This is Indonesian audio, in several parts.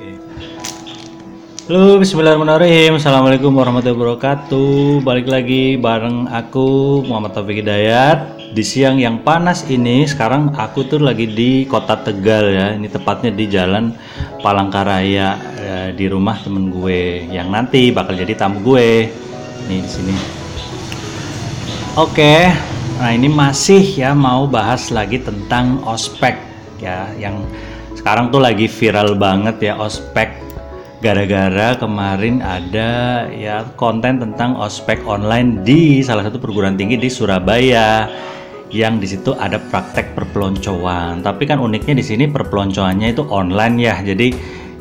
Halo, bismillahirrahmanirrahim. Assalamualaikum warahmatullahi wabarakatuh. Balik lagi bareng aku Muhammad Taufik Hidayat. Di siang yang panas ini, sekarang aku tuh lagi di kota Tegal ya. Ini tepatnya di Jalan Palangkaraya ya, di rumah temen gue yang nanti bakal jadi tamu gue. Nih di sini. Oke, nah ini masih ya mau bahas lagi tentang ospek ya, yang sekarang tuh lagi viral banget ya ospek. Gara-gara kemarin ada ya konten tentang ospek online di salah satu perguruan tinggi di Surabaya, yang di situ ada praktek perpeloncoan. Tapi kan uniknya di sini perpeloncoannya itu online ya, jadi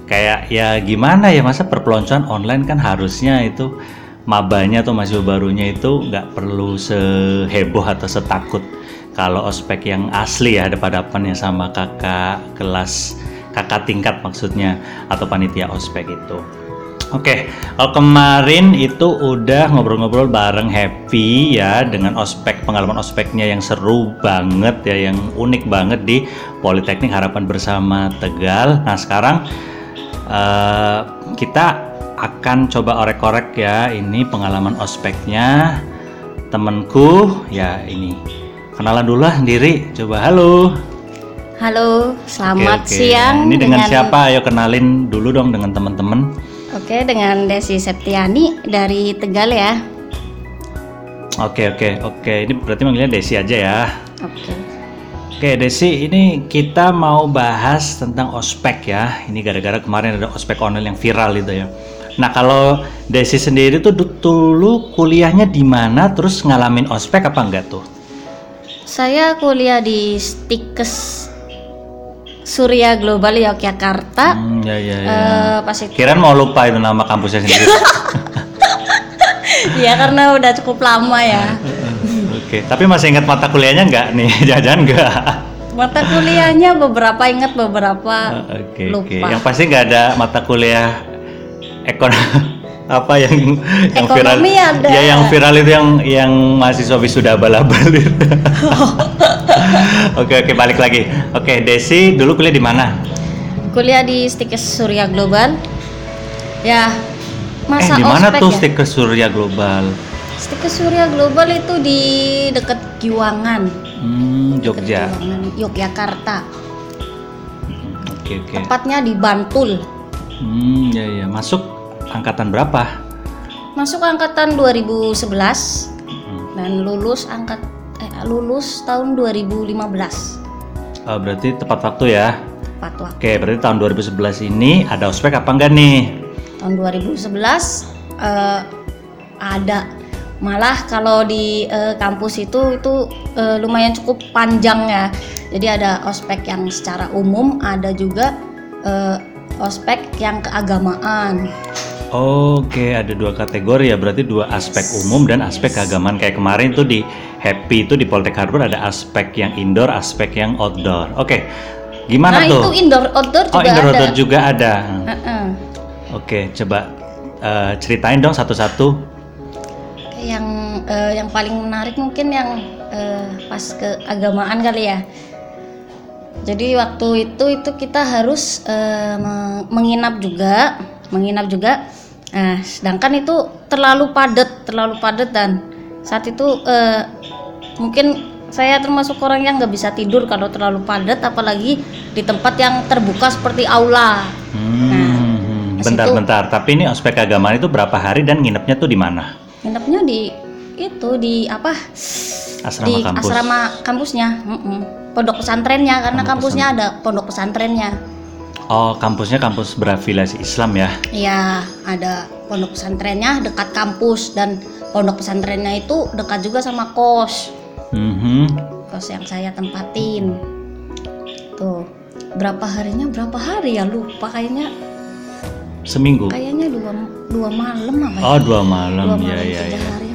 kayak ya gimana ya masa perpeloncoan online kan harusnya itu mabanya atau mahasiswa barunya itu nggak perlu seheboh atau setakut kalau ospek yang asli ya ada hadapannya sama kakak kelas kakak tingkat maksudnya atau panitia ospek itu. Oke, kalau kemarin itu udah ngobrol-ngobrol bareng Happy ya dengan ospek pengalaman ospeknya yang seru banget ya, yang unik banget di Politeknik Harapan Bersama Tegal. Nah sekarang eh, kita akan coba orek-orek ya ini pengalaman ospeknya temenku ya ini kenalan dulu lah sendiri coba halo Halo, selamat Oke, oke. siang. ini dengan, siapa ayo kenalin dulu dong dengan teman-teman Oke, dengan Desi Septiani dari Tegal ya. oke oke oke ini berarti manggilnya Desi aja ya Oke. Oke Desi, ini kita mau bahas tentang ospek ya. Ini gara-gara kemarin ada ospek online yang viral itu ya. Nah kalau Desi sendiri tuh du- dulu kuliahnya di mana, terus ngalamin ospek apa enggak tuh? Saya kuliah di Stikes Surya Global Yogyakarta. Hmm, ya ya ya. Eh, pas itu Kirain mau lupa itu nama kampusnya sendiri. ya karena udah cukup lama ya. Oke, tapi masih ingat mata kuliahnya enggak nih? Jangan enggak. Mata kuliahnya beberapa ingat beberapa Oke lupa. oke. Yang pasti nggak ada mata kuliah ekonomi apa yang yang viral ada. ya yang viral itu yang yang mahasiswa wisuda abal-abal itu. oke oke balik lagi oke Desi dulu kuliah di mana Kuliah di Stikes Surya Global. Ya, eh masa di mana tuh ya? stick ke Surya Global Stikes Surya Global itu di dekat Giwangan. hmm, Jogja Giwangan, Yogyakarta. oke oke Tepatnya di Bantul. hmm ya ya masuk angkatan berapa Masuk angkatan 2011 Hmm. dan lulus angkat eh, lulus tahun 2015. Oh, berarti tepat waktu ya Tepat waktu. oke berarti tahun 2011 ini ada ospek apa enggak nih Tahun 2011 eh, ada malah kalau di eh, kampus itu itu eh, lumayan cukup panjang ya. Jadi ada ospek yang secara umum, ada juga eh, ospek yang keagamaan. Oke, ada dua kategori ya, berarti dua aspek umum dan aspek keagamaan. Kayak kemarin tuh di Happy itu di Poltek Harbor ada aspek yang indoor, aspek yang outdoor. Oke, gimana nah tuh? itu indoor outdoor oh, juga indoor ada. outdoor juga ada. Heeh. Oke, coba eh, ceritain dong satu-satu. yang eh, yang paling menarik mungkin yang eh, pas keagamaan kali ya jadi waktu itu itu kita harus me- menginap juga menginap juga nah sedangkan itu terlalu padat terlalu padat dan saat itu eh, mungkin saya termasuk orang yang nggak bisa tidur kalau terlalu padat apalagi di tempat yang terbuka seperti aula Hmm, bentar-bentar. Tapi ini ospek keagamaan itu berapa hari dan nginepnya tuh di mana? nginepnya di itu di apa Asrama di kampus. asrama kampusnya mm-mm. pondok pesantrennya karena Pondok kampusnya ada pondok pesantrennya Oh, kampusnya kampus berafiliasi Islam ya? Iya ada pondok pesantrennya dekat kampus dan pondok pesantrennya itu dekat juga sama kos Mhm. kos yang saya tempatin tuh berapa harinya berapa hari ya lupa kayaknya Seminggu. kayaknya dua dua malam apa ya Oh, dua dua malam. malam Ya, ya, ya. hari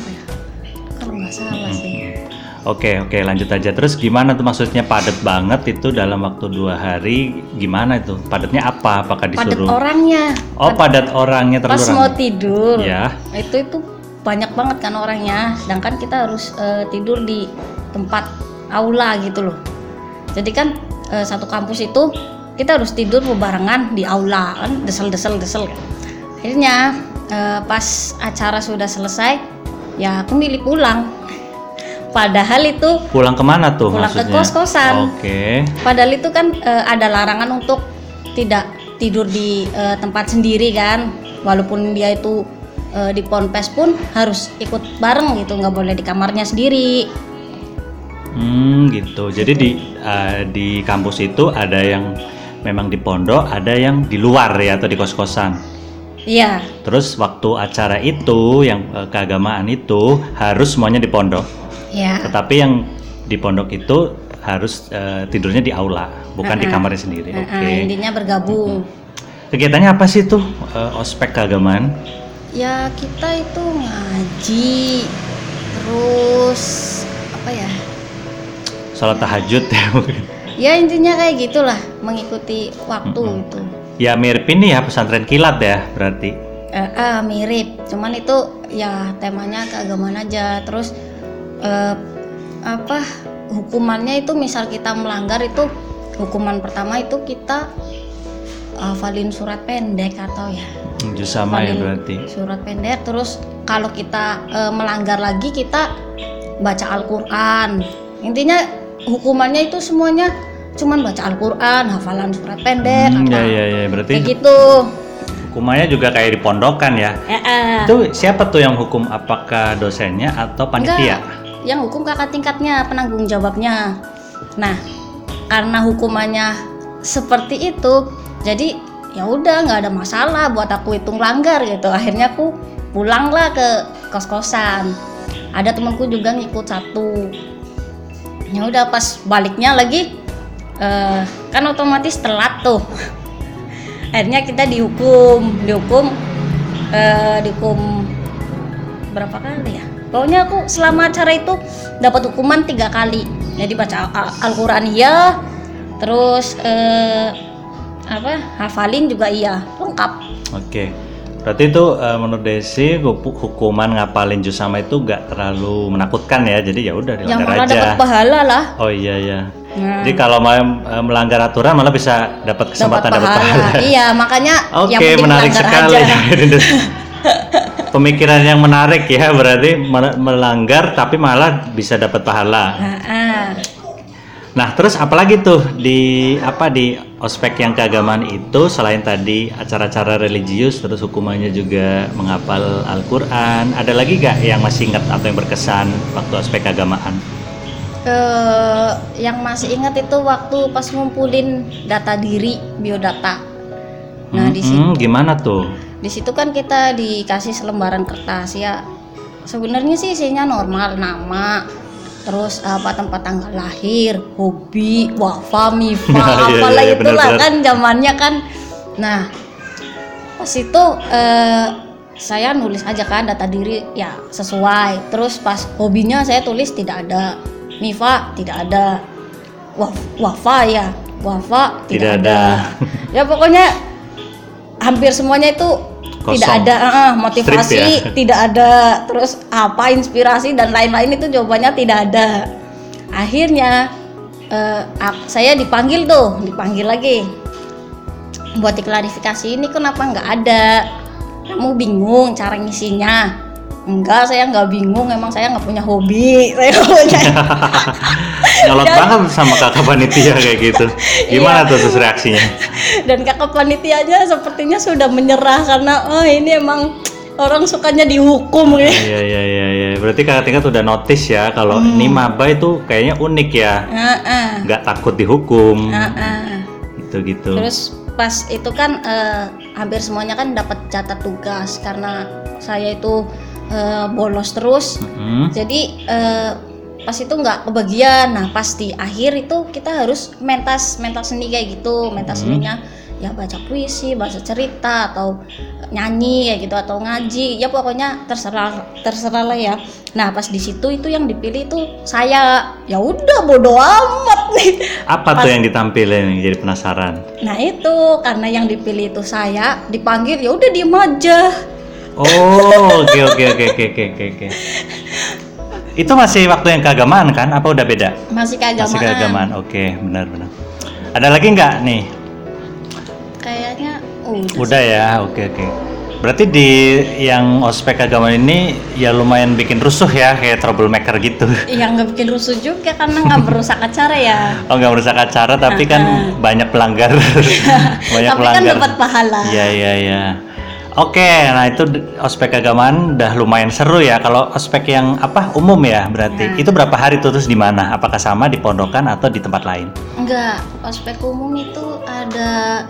Oke oke lanjut aja. Terus gimana tuh maksudnya? Padat banget itu dalam waktu dua hari gimana itu? Padatnya apa? Apakah padat disuruh? orangnya. Oh padat orangnya pas terlalu mau tidur. Ya. Itu itu banyak banget kan orangnya. Sedangkan kita harus eh, tidur di tempat aula gitu loh. Jadi kan eh, satu kampus itu kita harus tidur bebarengan di aula kan? Desel desel. Desel kan akhirnya eh, pas acara sudah selesai ya aku milih pulang padahal itu Pulang ke mana tuh Pulang ke maksudnya? kos-kosan. Oke. padahal itu kan eh, ada larangan untuk tidak tidur di eh, tempat sendiri kan walaupun dia itu eh, di ponpes pun harus ikut bareng gitu nggak boleh di kamarnya sendiri Hmm, gitu. Jadi di eh, di kampus itu ada yang memang di pondok, ada yang di luar ya atau di kos-kosan. iya Terus waktu acara itu yang keagamaan itu harus semuanya di pondok. Ya Tetapi yang di pondok itu harus eh, tidurnya di aula, bukan di Uh-uh. kamarnya sendiri. Eh, Oke. eh, intinya bergabung Kegiatannya apa sih tuh eh, ospek keagamaan? ya kita itu ngaji terus apa ya Sholat tahajud ya mungkin. ya intinya kayak gitulah mengikuti waktu Mm-mm. itu Ya mirip ini ya pesantren kilat ya berarti. Eh, ah, mirip cuman itu ya temanya keagamaan aja terus eh, apa hukumannya itu misal kita melanggar itu hukuman pertama itu kita hafalin surat pendek atau ya sama ya berarti. surat pendek terus kalau kita eh, melanggar lagi kita baca Al-Qur'an intinya hukumannya itu semuanya cuman baca Al-Qur'an hafalan surat pendek Hmm, apa ya ya ya berarti kayak gitu hukumannya juga kayak di pondokan ya. Eh, eh. Itu siapa tuh yang hukum? Apakah dosennya atau panitia? Enggak, yang hukum kakak tingkatnya penanggung jawabnya. Nah, karena hukumannya seperti itu, jadi ya udah nggak ada masalah buat aku hitung langgar gitu. Akhirnya aku pulanglah ke kos kosan. Ada temanku juga ngikut satu. Ya udah pas baliknya lagi, eh, kan otomatis telat tuh. Akhirnya kita dihukum, dihukum, eh, dihukum berapa kali ya pokoknya aku selama acara itu dapat hukuman tiga kali jadi baca Al- Al-Quran iya terus eh, apa hafalin juga iya lengkap Oke. Berarti itu eh, menurut Desi huku- hukuman ngapalin jus sama itu gak terlalu menakutkan ya. Jadi ya udah yang dilanggar malah aja. dapat pahala lah Oh iya iya. Nah, Jadi kalau mau eh, melanggar aturan malah bisa dapat kesempatan dapat pahala. iya makanya yang Oke, penting menarik sekali. Pemikiran yang menarik ya, berarti mel- melanggar tapi malah bisa dapat pahala. Nah, ah. Nah, terus apalagi tuh di apa di ospek yang keagamaan itu selain tadi acara-acara religius terus hukumannya juga menghafal Al-Qur'an, ada lagi gak yang masih ingat atau yang berkesan waktu ospek keagamaan? Eh, yang masih ingat itu waktu pas ngumpulin data diri biodata nah di situ gimana tuh? Di situ kan kita dikasih selembaran kertas ya sebenarnya sih isinya normal nama terus apa tempat tanggal lahir hobi wafa mifa Iya, iya, apalah iya, itulah benar-benar. kan zamannya kan nah pas itu eh, saya nulis aja kan data diri ya sesuai terus pas hobinya saya tulis tidak ada mifa tidak ada Waf, wafa ya wafa Tidak tidak, ada. ada. ya pokoknya hampir semuanya itu Kosong. tidak ada ah, motivasi Strip ya? tidak ada terus apa inspirasi dan lain-lain itu jawabannya tidak ada akhirnya ak- saya dipanggil tuh dipanggil lagi buat diklarifikasi ini kenapa nggak ada kamu bingung cara ngisinya enggak saya nggak bingung emang saya nggak punya hobi saya nggak punya Nyolot banget sama kakak panitia kayak gitu. Gimana Iya. tuh terus reaksinya? dan kakak panitianya sepertinya sudah menyerah karena oh ini emang orang sukanya dihukum ya Iya iya iya iya. Berarti kakak tingkat udah notice ya kalau Hmm. ini maba itu kayaknya unik ya. Nggak takut dihukum. ah. Gitu gitu. terus pas itu kan eh, hampir semuanya kan dapat catat tugas karena saya itu eh, bolos terus Hmm. jadi eh, pas itu nggak kebagian nah pas di akhir itu kita harus mentas mentas seni kayak gitu mentas Hmm. seninya ya baca puisi baca cerita atau nyanyi kayak gitu atau ngaji ya pokoknya terserah terserah lah ya nah pas di situ itu yang dipilih itu saya ya udah bodo amat nih Apa tuh yang ditampilin? Jadi penasaran. nah itu karena yang dipilih itu saya dipanggil ya udah diem aja Oh, oke oke oke oke oke oke. Itu masih waktu yang keagamaan kan? Apa udah beda? masih keagamaan, Masih keagamaan. Oke, benar benar. Ada lagi nggak nih udah. Udah ya, oke oke. Berarti di yang ospek agama ini ya lumayan bikin rusuh ya, kayak troublemaker gitu. yang nggak bikin rusuh juga karena nggak merusak acara ya Oh nggak merusak acara, tapi kan banyak pelanggar. banyak tapi kan pelanggar. dapat pahala Iya iya iya. Oke, nah itu ospek keagamaan udah lumayan seru ya. Kalau ospek yang apa umum ya berarti itu berapa hari tuh terus di mana? Apakah sama di pondokan atau di tempat lain? enggak ospek umum itu ada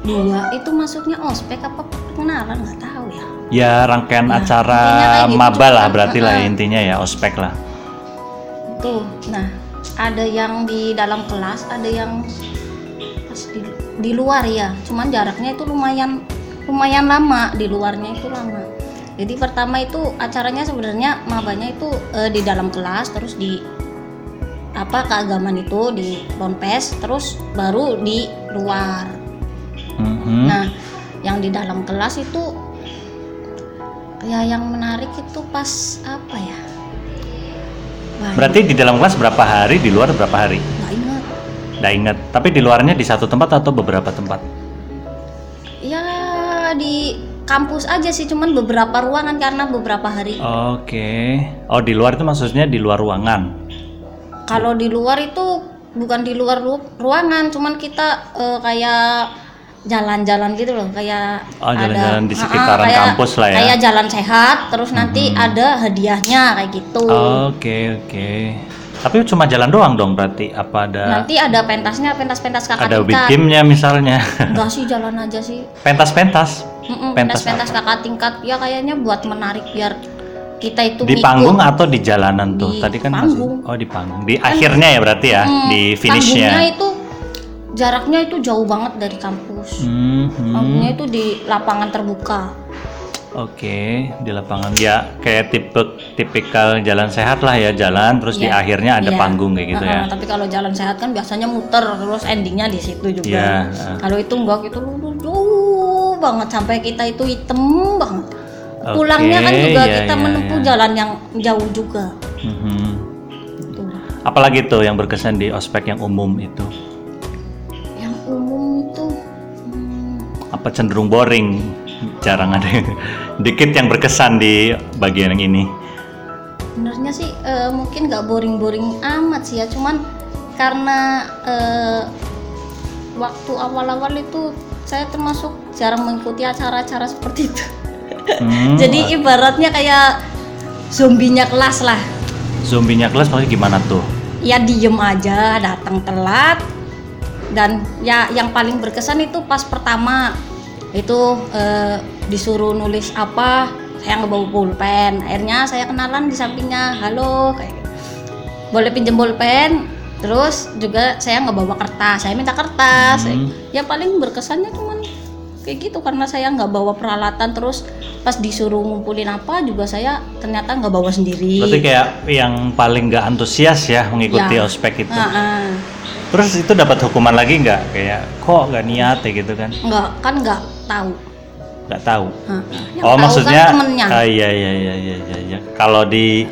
dua itu masuknya ospek apa pengenalan nggak tahu ya Ya rangkaian Ya, acara gitu maba lah berarti lah Heeh. intinya ya ospek lah. itu nah ada yang di dalam kelas ada yang pas di, di luar ya cuman jaraknya itu lumayan lumayan lama di luarnya itu lama jadi pertama itu acaranya sebenarnya mabanya itu eh, di dalam kelas terus di apa keagamaan itu di ponpes terus baru di luar Mhm. Nah, yang di dalam kelas itu ya yang menarik itu pas apa ya? Wah, Berarti di dalam kelas berapa hari, di luar berapa hari? nggak ingat. Nggak inget. Tapi di luarnya di satu tempat atau beberapa tempat? Di kampus aja sih, cuman beberapa ruangan karena beberapa hari. Oke. Oh di luar itu maksudnya di luar ruangan. Kalau di luar itu bukan di luar ru- ruangan, cuman kita eh, kayak jalan-jalan gitu loh, kayak Oh, jalan-jalan di sekitaran kayak- kampus lah ya. Kayak jalan sehat, terus nanti Mhm. ada hadiahnya kayak gitu. Oke oke. Tapi cuma jalan doang dong berarti? Apa ada Nanti ada pentasnya, pentas-pentas kakak ada tingkat. bikimnya misalnya? Enggak sih jalan aja sih. Pentas-pentas Pentas-pentas kakak tingkat ya kayaknya buat menarik biar kita itu di panggung atau di jalanan tuh? Di Tadi kan panggung. masih- oh di panggung. Di akhirnya ya berarti ya, Mm, di Panggungnya finishnya. itu jaraknya itu jauh banget dari kampus. Hmm, hmm. Panggungnya itu di lapangan terbuka. Oke, di lapangan ya kayak tipe tipikal jalan sehat lah ya jalan terus di Iya, akhirnya ada iya. panggung kayak gitu ya. Heeh, Tapi kalau jalan sehat kan biasanya muter terus endingnya di situ juga. Iya, heeh. Kalau itu enggak itu jauh banget sampai kita itu hitam banget. Oke, Pulangnya kan juga iya, kita iya, menempuh iya. jalan yang jauh juga. Mhm. Tuh. Apalagi tuh yang berkesan di ospek yang umum itu? Yang umum itu hmm, Apa cenderung boring? Jarang ada yang dikit yang berkesan di bagian yang ini. sebenarnya sih eh, mungkin nggak boring-boring amat sih ya. Cuman karena eh, waktu awal-awal itu saya termasuk jarang mengikuti acara-acara seperti itu. Hmm, jadi ibaratnya kayak zombinya kelas lah. Zombinya kelas maksudnya gimana tuh? ya diem aja datang telat. Dan ya yang paling berkesan itu pas pertama itu eh, disuruh nulis apa saya nggak bawa pulpen akhirnya saya kenalan di sampingnya halo kayak gitu. boleh pinjem pulpen terus juga saya nggak bawa kertas saya minta kertas Hmm. ya paling berkesannya cuman kayak gitu karena saya nggak bawa peralatan terus pas disuruh ngumpulin apa juga saya ternyata nggak bawa sendiri Berarti kayak yang paling nggak antusias ya mengikuti Ya. ospek itu. Ah, ah. Terus itu dapat hukuman lagi nggak? Kayak kok nggak niat ya gitu kan? nggak kan nggak tahu Nggak tahu. Hah, yang oh tahu maksudnya? kan temennya Ah, iya iya iya iya iya. iya. Kalau di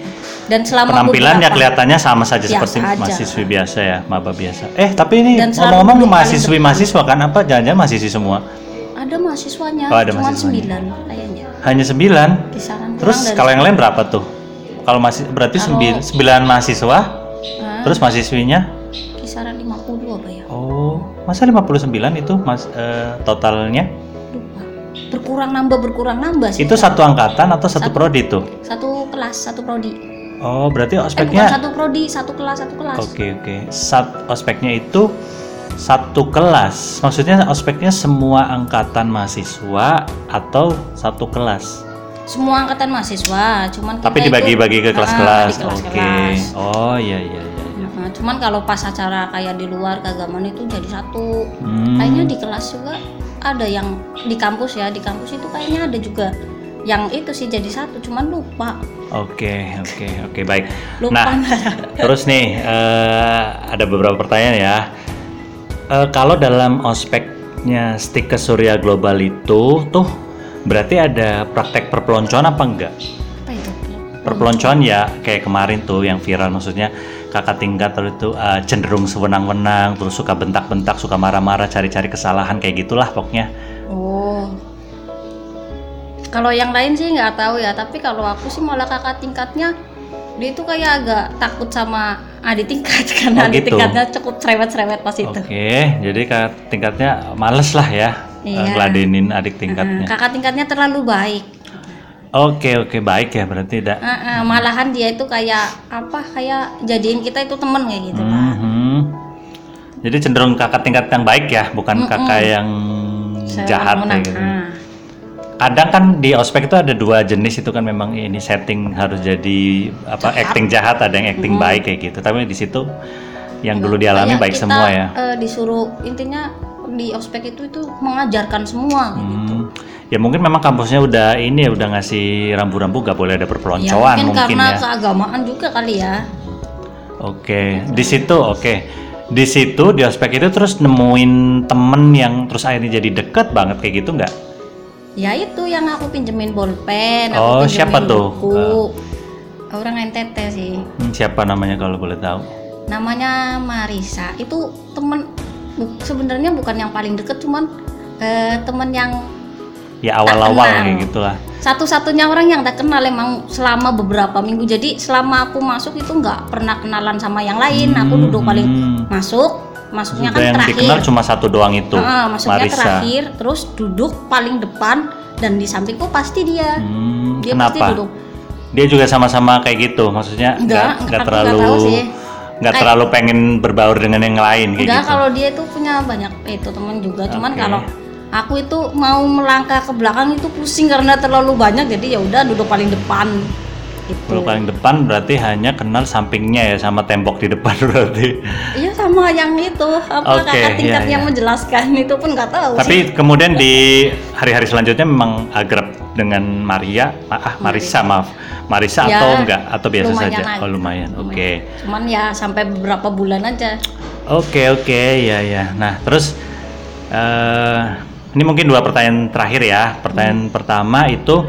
dan selama penampilan ya kelihatannya sama saja Biasa seperti aja. mahasiswi biasa ya, maba biasa. Eh tapi ini ngomong-ngomong mahasiswi mahasiswa kan apa? Jangan-jangan mahasiswi semua? ada mahasiswanya Oh, ada cuma mahasiswanya. sembilan kayaknya Hanya sembilan. kisaran Terus kalau yang lain berapa tuh? Kalau masih berarti Kalau- sembil- sembilan mahasiswa, Ah, terus mahasiswinya? kisaran 50 apa ya Oh, masa 59 itu mas eh, totalnya? Berkurang nambah berkurang nambah sih Itu satu angkatan atau satu Satu. prodi tuh? satu kelas satu prodi Oh, berarti eh ospeknya satu prodi satu kelas satu kelas Oke oke. Sat ospeknya itu satu kelas. Maksudnya ospeknya semua angkatan mahasiswa atau satu kelas. semua angkatan mahasiswa cuman Tapi dibagi-bagi ke Ah, kelas-kelas. di Oke. kelas-kelas. Oh iya iya iya. iya. Nah, cuman kalau pas acara kayak di luar keagamaan itu jadi satu Hmm. kayaknya di kelas juga ada yang di kampus ya di kampus itu kayaknya ada juga yang itu sih jadi satu cuman lupa Oke oke oke baik. lupa Nah terus nih eh, ada beberapa pertanyaan ya. Eh, kalau dalam ospeknya Stik ke Surya Global itu tuh berarti ada praktek perpeloncoan apa enggak? apa itu perpeloncoan ya kayak kemarin tuh yang viral maksudnya kakak tingkat terus itu uh, cenderung sewenang-wenang, terus suka bentak-bentak, suka marah-marah, cari-cari kesalahan kayak gitulah pokoknya. Oh. Kalau yang lain sih nggak tahu ya, tapi kalau aku sih malah kakak tingkatnya dia itu kayak agak takut sama adik tingkat karena Oh, adik gitu. tingkatnya cukup cerewet-cerewet pas itu. Oke, jadi kakak tingkatnya males lah ya uh, Iya. ngeladenin adik tingkatnya. kakak tingkatnya terlalu baik. Oke oke baik ya berarti tidak. Heeh, malahan dia itu kayak apa? Kayak jadiin kita itu temen kayak gitu, Pak. Mhm. Jadi cenderung kakak tingkat yang baik ya, bukan kakak yang jahat Sewenang-wenang. kayak gitu. Ah. Kadang kan di ospek itu ada dua jenis itu kan memang ini setting harus jadi apa Jahat. acting jahat, ada yang acting baik kayak gitu. Tapi di situ yang dulu dialami Kayak baik kita, semua ya. eh, disuruh intinya di ospek itu itu mengajarkan semua. Hmm. Ya mungkin memang kampusnya udah ini ya udah ngasih rambu-rambu gak boleh ada Ya, perpeloncoan mungkin, mungkin, karena ya. keagamaan juga kali ya. Oke, di situ oke. Di situ di ospek itu terus nemuin temen yang terus akhirnya jadi deket banget kayak gitu nggak? Ya itu yang aku pinjemin bolpen, aku Oh, pinjemin siapa tuh? buku. Orang NTT sih. Hmm, siapa namanya kalau boleh tahu? Namanya Marisa. Itu temen bu- sebenarnya bukan yang paling deket, cuman eh, temen yang Ya awal-awal kayak gitulah. satu-satunya orang yang tak kenal emang selama beberapa minggu. Jadi selama aku masuk itu nggak pernah kenalan sama yang lain. Aku duduk paling Hmm. masuk, masuknya kan yang terakhir. dikenal cuma satu doang itu, Ah, masuknya Marisa. terakhir, terus duduk paling depan dan di sampingku pasti dia. Hmm, Dia pasti kenapa? duduk. Dia juga sama-sama kayak gitu, maksudnya Enggak, nggak nggak terlalu tahu sih. Nggak Kayak- terlalu pengen berbaur dengan yang lain kayak Enggak, gitu. kalau dia itu punya banyak itu teman juga. Cuman kalau aku itu mau melangkah ke belakang itu pusing karena terlalu banyak. Jadi ya udah duduk paling depan. Gitu. Kalau paling depan berarti hanya kenal sampingnya ya sama tembok di depan berarti. Iya sama yang itu apa Oke, kakak tingkat iya, yang iya. menjelaskan itu pun nggak tahu sih. Tapi kemudian di hari-hari selanjutnya memang akrab dengan Maria, ah Marisa maaf, Marisa Ya, atau enggak atau biasa lumayan saja? aja. Oh lumayan, oke, Cuman ya sampai beberapa bulan aja. oke oke, ya ya. Nah terus eh ini mungkin dua pertanyaan terakhir ya. Pertanyaan pertama itu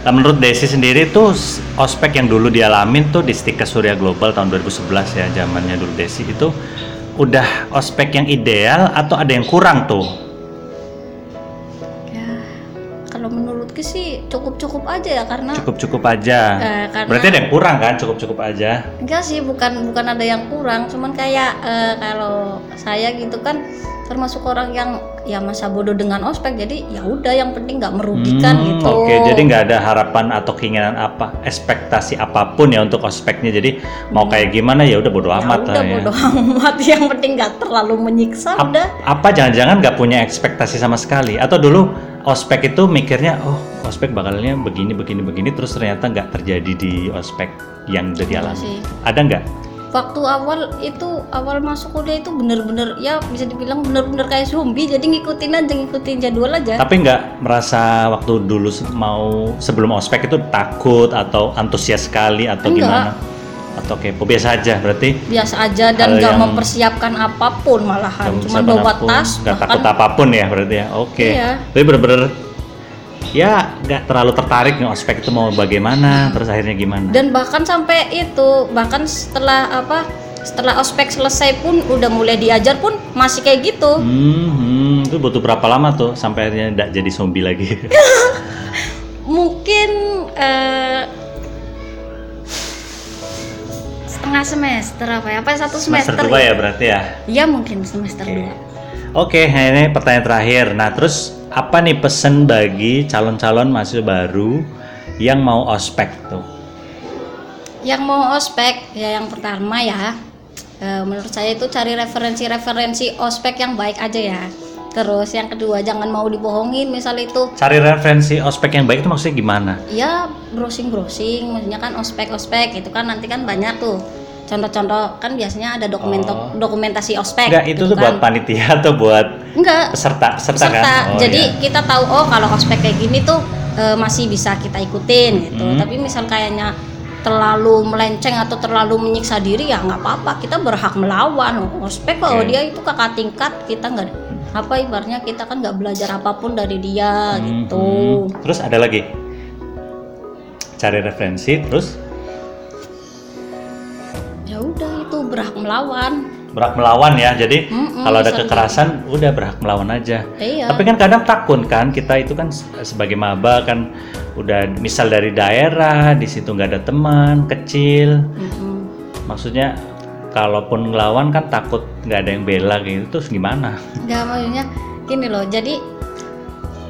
eh, menurut Desi sendiri tuh ospek yang dulu dialamin tuh di Stika Surya Global tahun 2011 ya zamannya dulu Desi itu udah ospek yang ideal atau ada yang kurang tuh? Sih cukup-cukup aja ya karena Cukup-cukup aja. Eh, karena- Berarti ada yang kurang kan? Cukup-cukup aja. enggak sih bukan bukan ada yang kurang cuman kayak eh, kalau saya gitu kan termasuk orang yang ya masa bodoh dengan ospek jadi ya udah yang penting nggak merugikan Hmm, gitu Oke, jadi nggak ada harapan atau keinginan apa, ekspektasi apa pun ya untuk ospeknya. Jadi mau kayak gimana ya udah bodo ya amat udah lah ya. bodoh amat yang penting nggak terlalu menyiksa Ap- udah apa jangan-jangan nggak punya ekspektasi sama sekali? Atau dulu ospek itu mikirnya, oh ospek bakalnya begini, begini, begini, terus ternyata nggak terjadi di ospek yang udah dialami. sih. Ada nggak? waktu awal itu awal masuk kuliah itu bener-bener ya bisa dibilang bener-bener kayak zombie jadi ngikutin aja ngikutin jadwal aja Tapi nggak merasa waktu dulu mau sebelum ospek itu takut atau antusias sekali atau Enggak. gimana? Atau kepo biasa aja berarti? biasa aja dan nggak mempersiapkan apa pun malahan cuma bawa apa pun, tas nggak takut apa pun ya berarti ya oke Iya. tapi bener-bener ya nggak terlalu tertarik nih ospek itu mau bagaimana terus akhirnya gimana? Dan bahkan sampai itu bahkan setelah apa setelah ospek selesai pun udah mulai diajar pun masih kayak gitu. Hmm, hmm, itu butuh berapa lama tuh sampai akhirnya nggak jadi zombie lagi? Mungkin eh, setengah semester apa ya apa satu semester semester, dua ya. berarti ya? Ya mungkin semester Oke. dua. Oke, nah ini pertanyaan terakhir. Nah, terus apa nih pesan bagi calon-calon mahasiswa baru yang mau ospek tuh? yang mau ospek ya yang pertama ya eh, menurut saya itu cari referensi-referensi ospek yang baik aja ya terus yang kedua jangan mau dibohongin misal itu Cari referensi ospek yang baik itu maksudnya gimana? ya browsing-browsing maksudnya kan ospek-ospek itu kan nanti kan banyak tuh contoh-contoh kan biasanya ada dokumen Oh. dokumentasi ospek Enggak, itu gitu tuh buat kan. panitia atau buat enggak peserta, peserta, peserta kan? Oh, jadi iya. kita tahu oh kalau ospek kayak gini tuh eh, masih bisa kita ikutin gitu Hmm. tapi misal kayaknya terlalu melenceng atau terlalu menyiksa diri ya nggak apa-apa kita berhak melawan ospek kalau Oke. dia itu kakak tingkat kita nggak apa ibaratnya kita kan nggak belajar apa pun dari dia Hmm, gitu hmm. Terus ada lagi? Cari referensi, terus berhak melawan. berhak melawan ya. Jadi Mm-mm, kalau ada kekerasan udah berhak melawan aja. Iya. Tapi kan kadang takut kan kita itu kan se- sebagai maba kan udah misal dari daerah di situ nggak ada teman kecil. Mm-mm. Maksudnya kalaupun ngelawan kan takut nggak ada yang bela gitu terus gimana? Nggak maksudnya gini loh. Jadi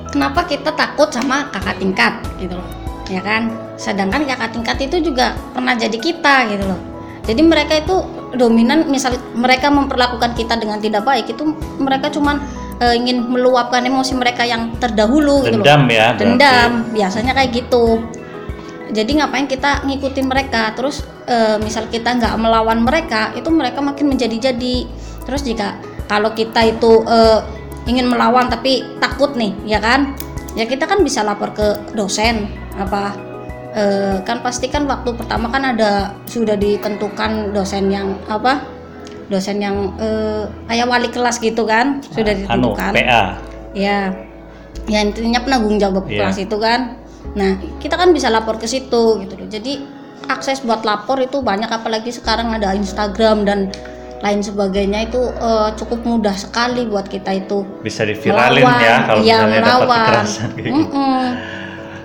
kenapa kita takut sama kakak tingkat gitu loh, ya kan? Sedangkan kakak tingkat itu juga pernah jadi kita gitu loh. Jadi mereka itu dominan, misal mereka memperlakukan kita dengan tidak baik itu mereka cuman eh, ingin meluapkan emosi mereka yang terdahulu gitu loh. Dendam ya. berarti. dendam biasanya kayak gitu jadi ngapain kita ngikutin mereka terus eh, misal kita nggak melawan mereka itu mereka makin menjadi-jadi terus jika kalau kita itu eh, ingin melawan tapi takut nih ya kan ya kita kan bisa lapor ke dosen apa eh, kan pasti kan waktu pertama kan ada sudah ditentukan dosen yang apa dosen yang eh, kayak wali kelas gitu kan sudah Anu, ditentukan PA. ya ya intinya penanggung jawab Iya. kelas itu kan nah kita kan bisa lapor ke situ gitu loh jadi akses buat lapor itu banyak apalagi sekarang ada Instagram dan lain sebagainya itu eh, cukup mudah sekali buat kita itu Bisa diviralin ya kalau Iya, misalnya dapat melawan. kekerasan kayak gitu. Mm-mm.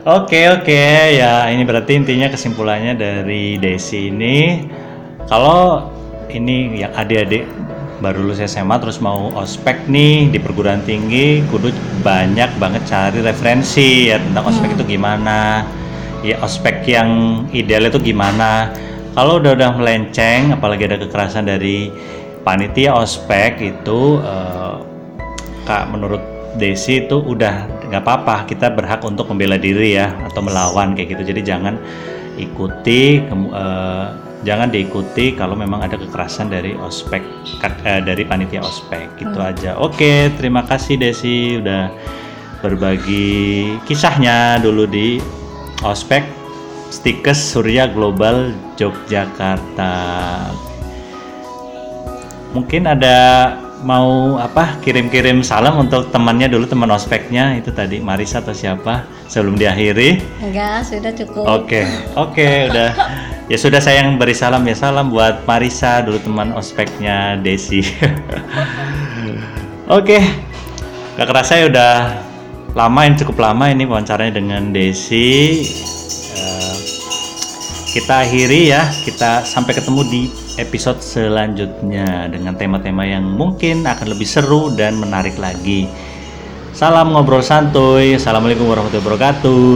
Oke oke. Ya ini berarti intinya kesimpulannya dari Desi ini kalau ini yang adik-adik baru lulus SMA terus mau ospek nih di perguruan tinggi kudu banyak banget cari referensi ya tentang ospek itu gimana. Ya ospek yang ideal itu gimana. Kalau udah udah melenceng apalagi ada kekerasan dari panitia ospek itu eh, Kak menurut Desi itu udah nggak apa-apa kita berhak untuk membela diri ya atau melawan kayak gitu. Jadi jangan ikuti kemu- eh, jangan diikuti kalau memang ada kekerasan dari ospek kat- eh, dari panitia ospek. Gitu aja. Oke terima kasih Desi udah berbagi kisahnya dulu di ospek Stikes Surya Global Yogyakarta. Mungkin ada mau apa kirim-kirim salam untuk temannya dulu teman ospeknya itu tadi Marisa atau siapa sebelum diakhiri. Enggak sudah cukup. Oke oke udah. Ya sudah saya yang beri salam ya salam buat Marisa dulu teman ospeknya Desi. Oke gak kerasa ya udah lama ini cukup lama ini wawancaranya dengan Desi kita akhiri ya. Kita sampai ketemu di episode selanjutnya dengan tema-tema yang mungkin akan lebih seru dan menarik lagi. Salam ngobrol santuy. Assalamualaikum warahmatullahi wabarakatuh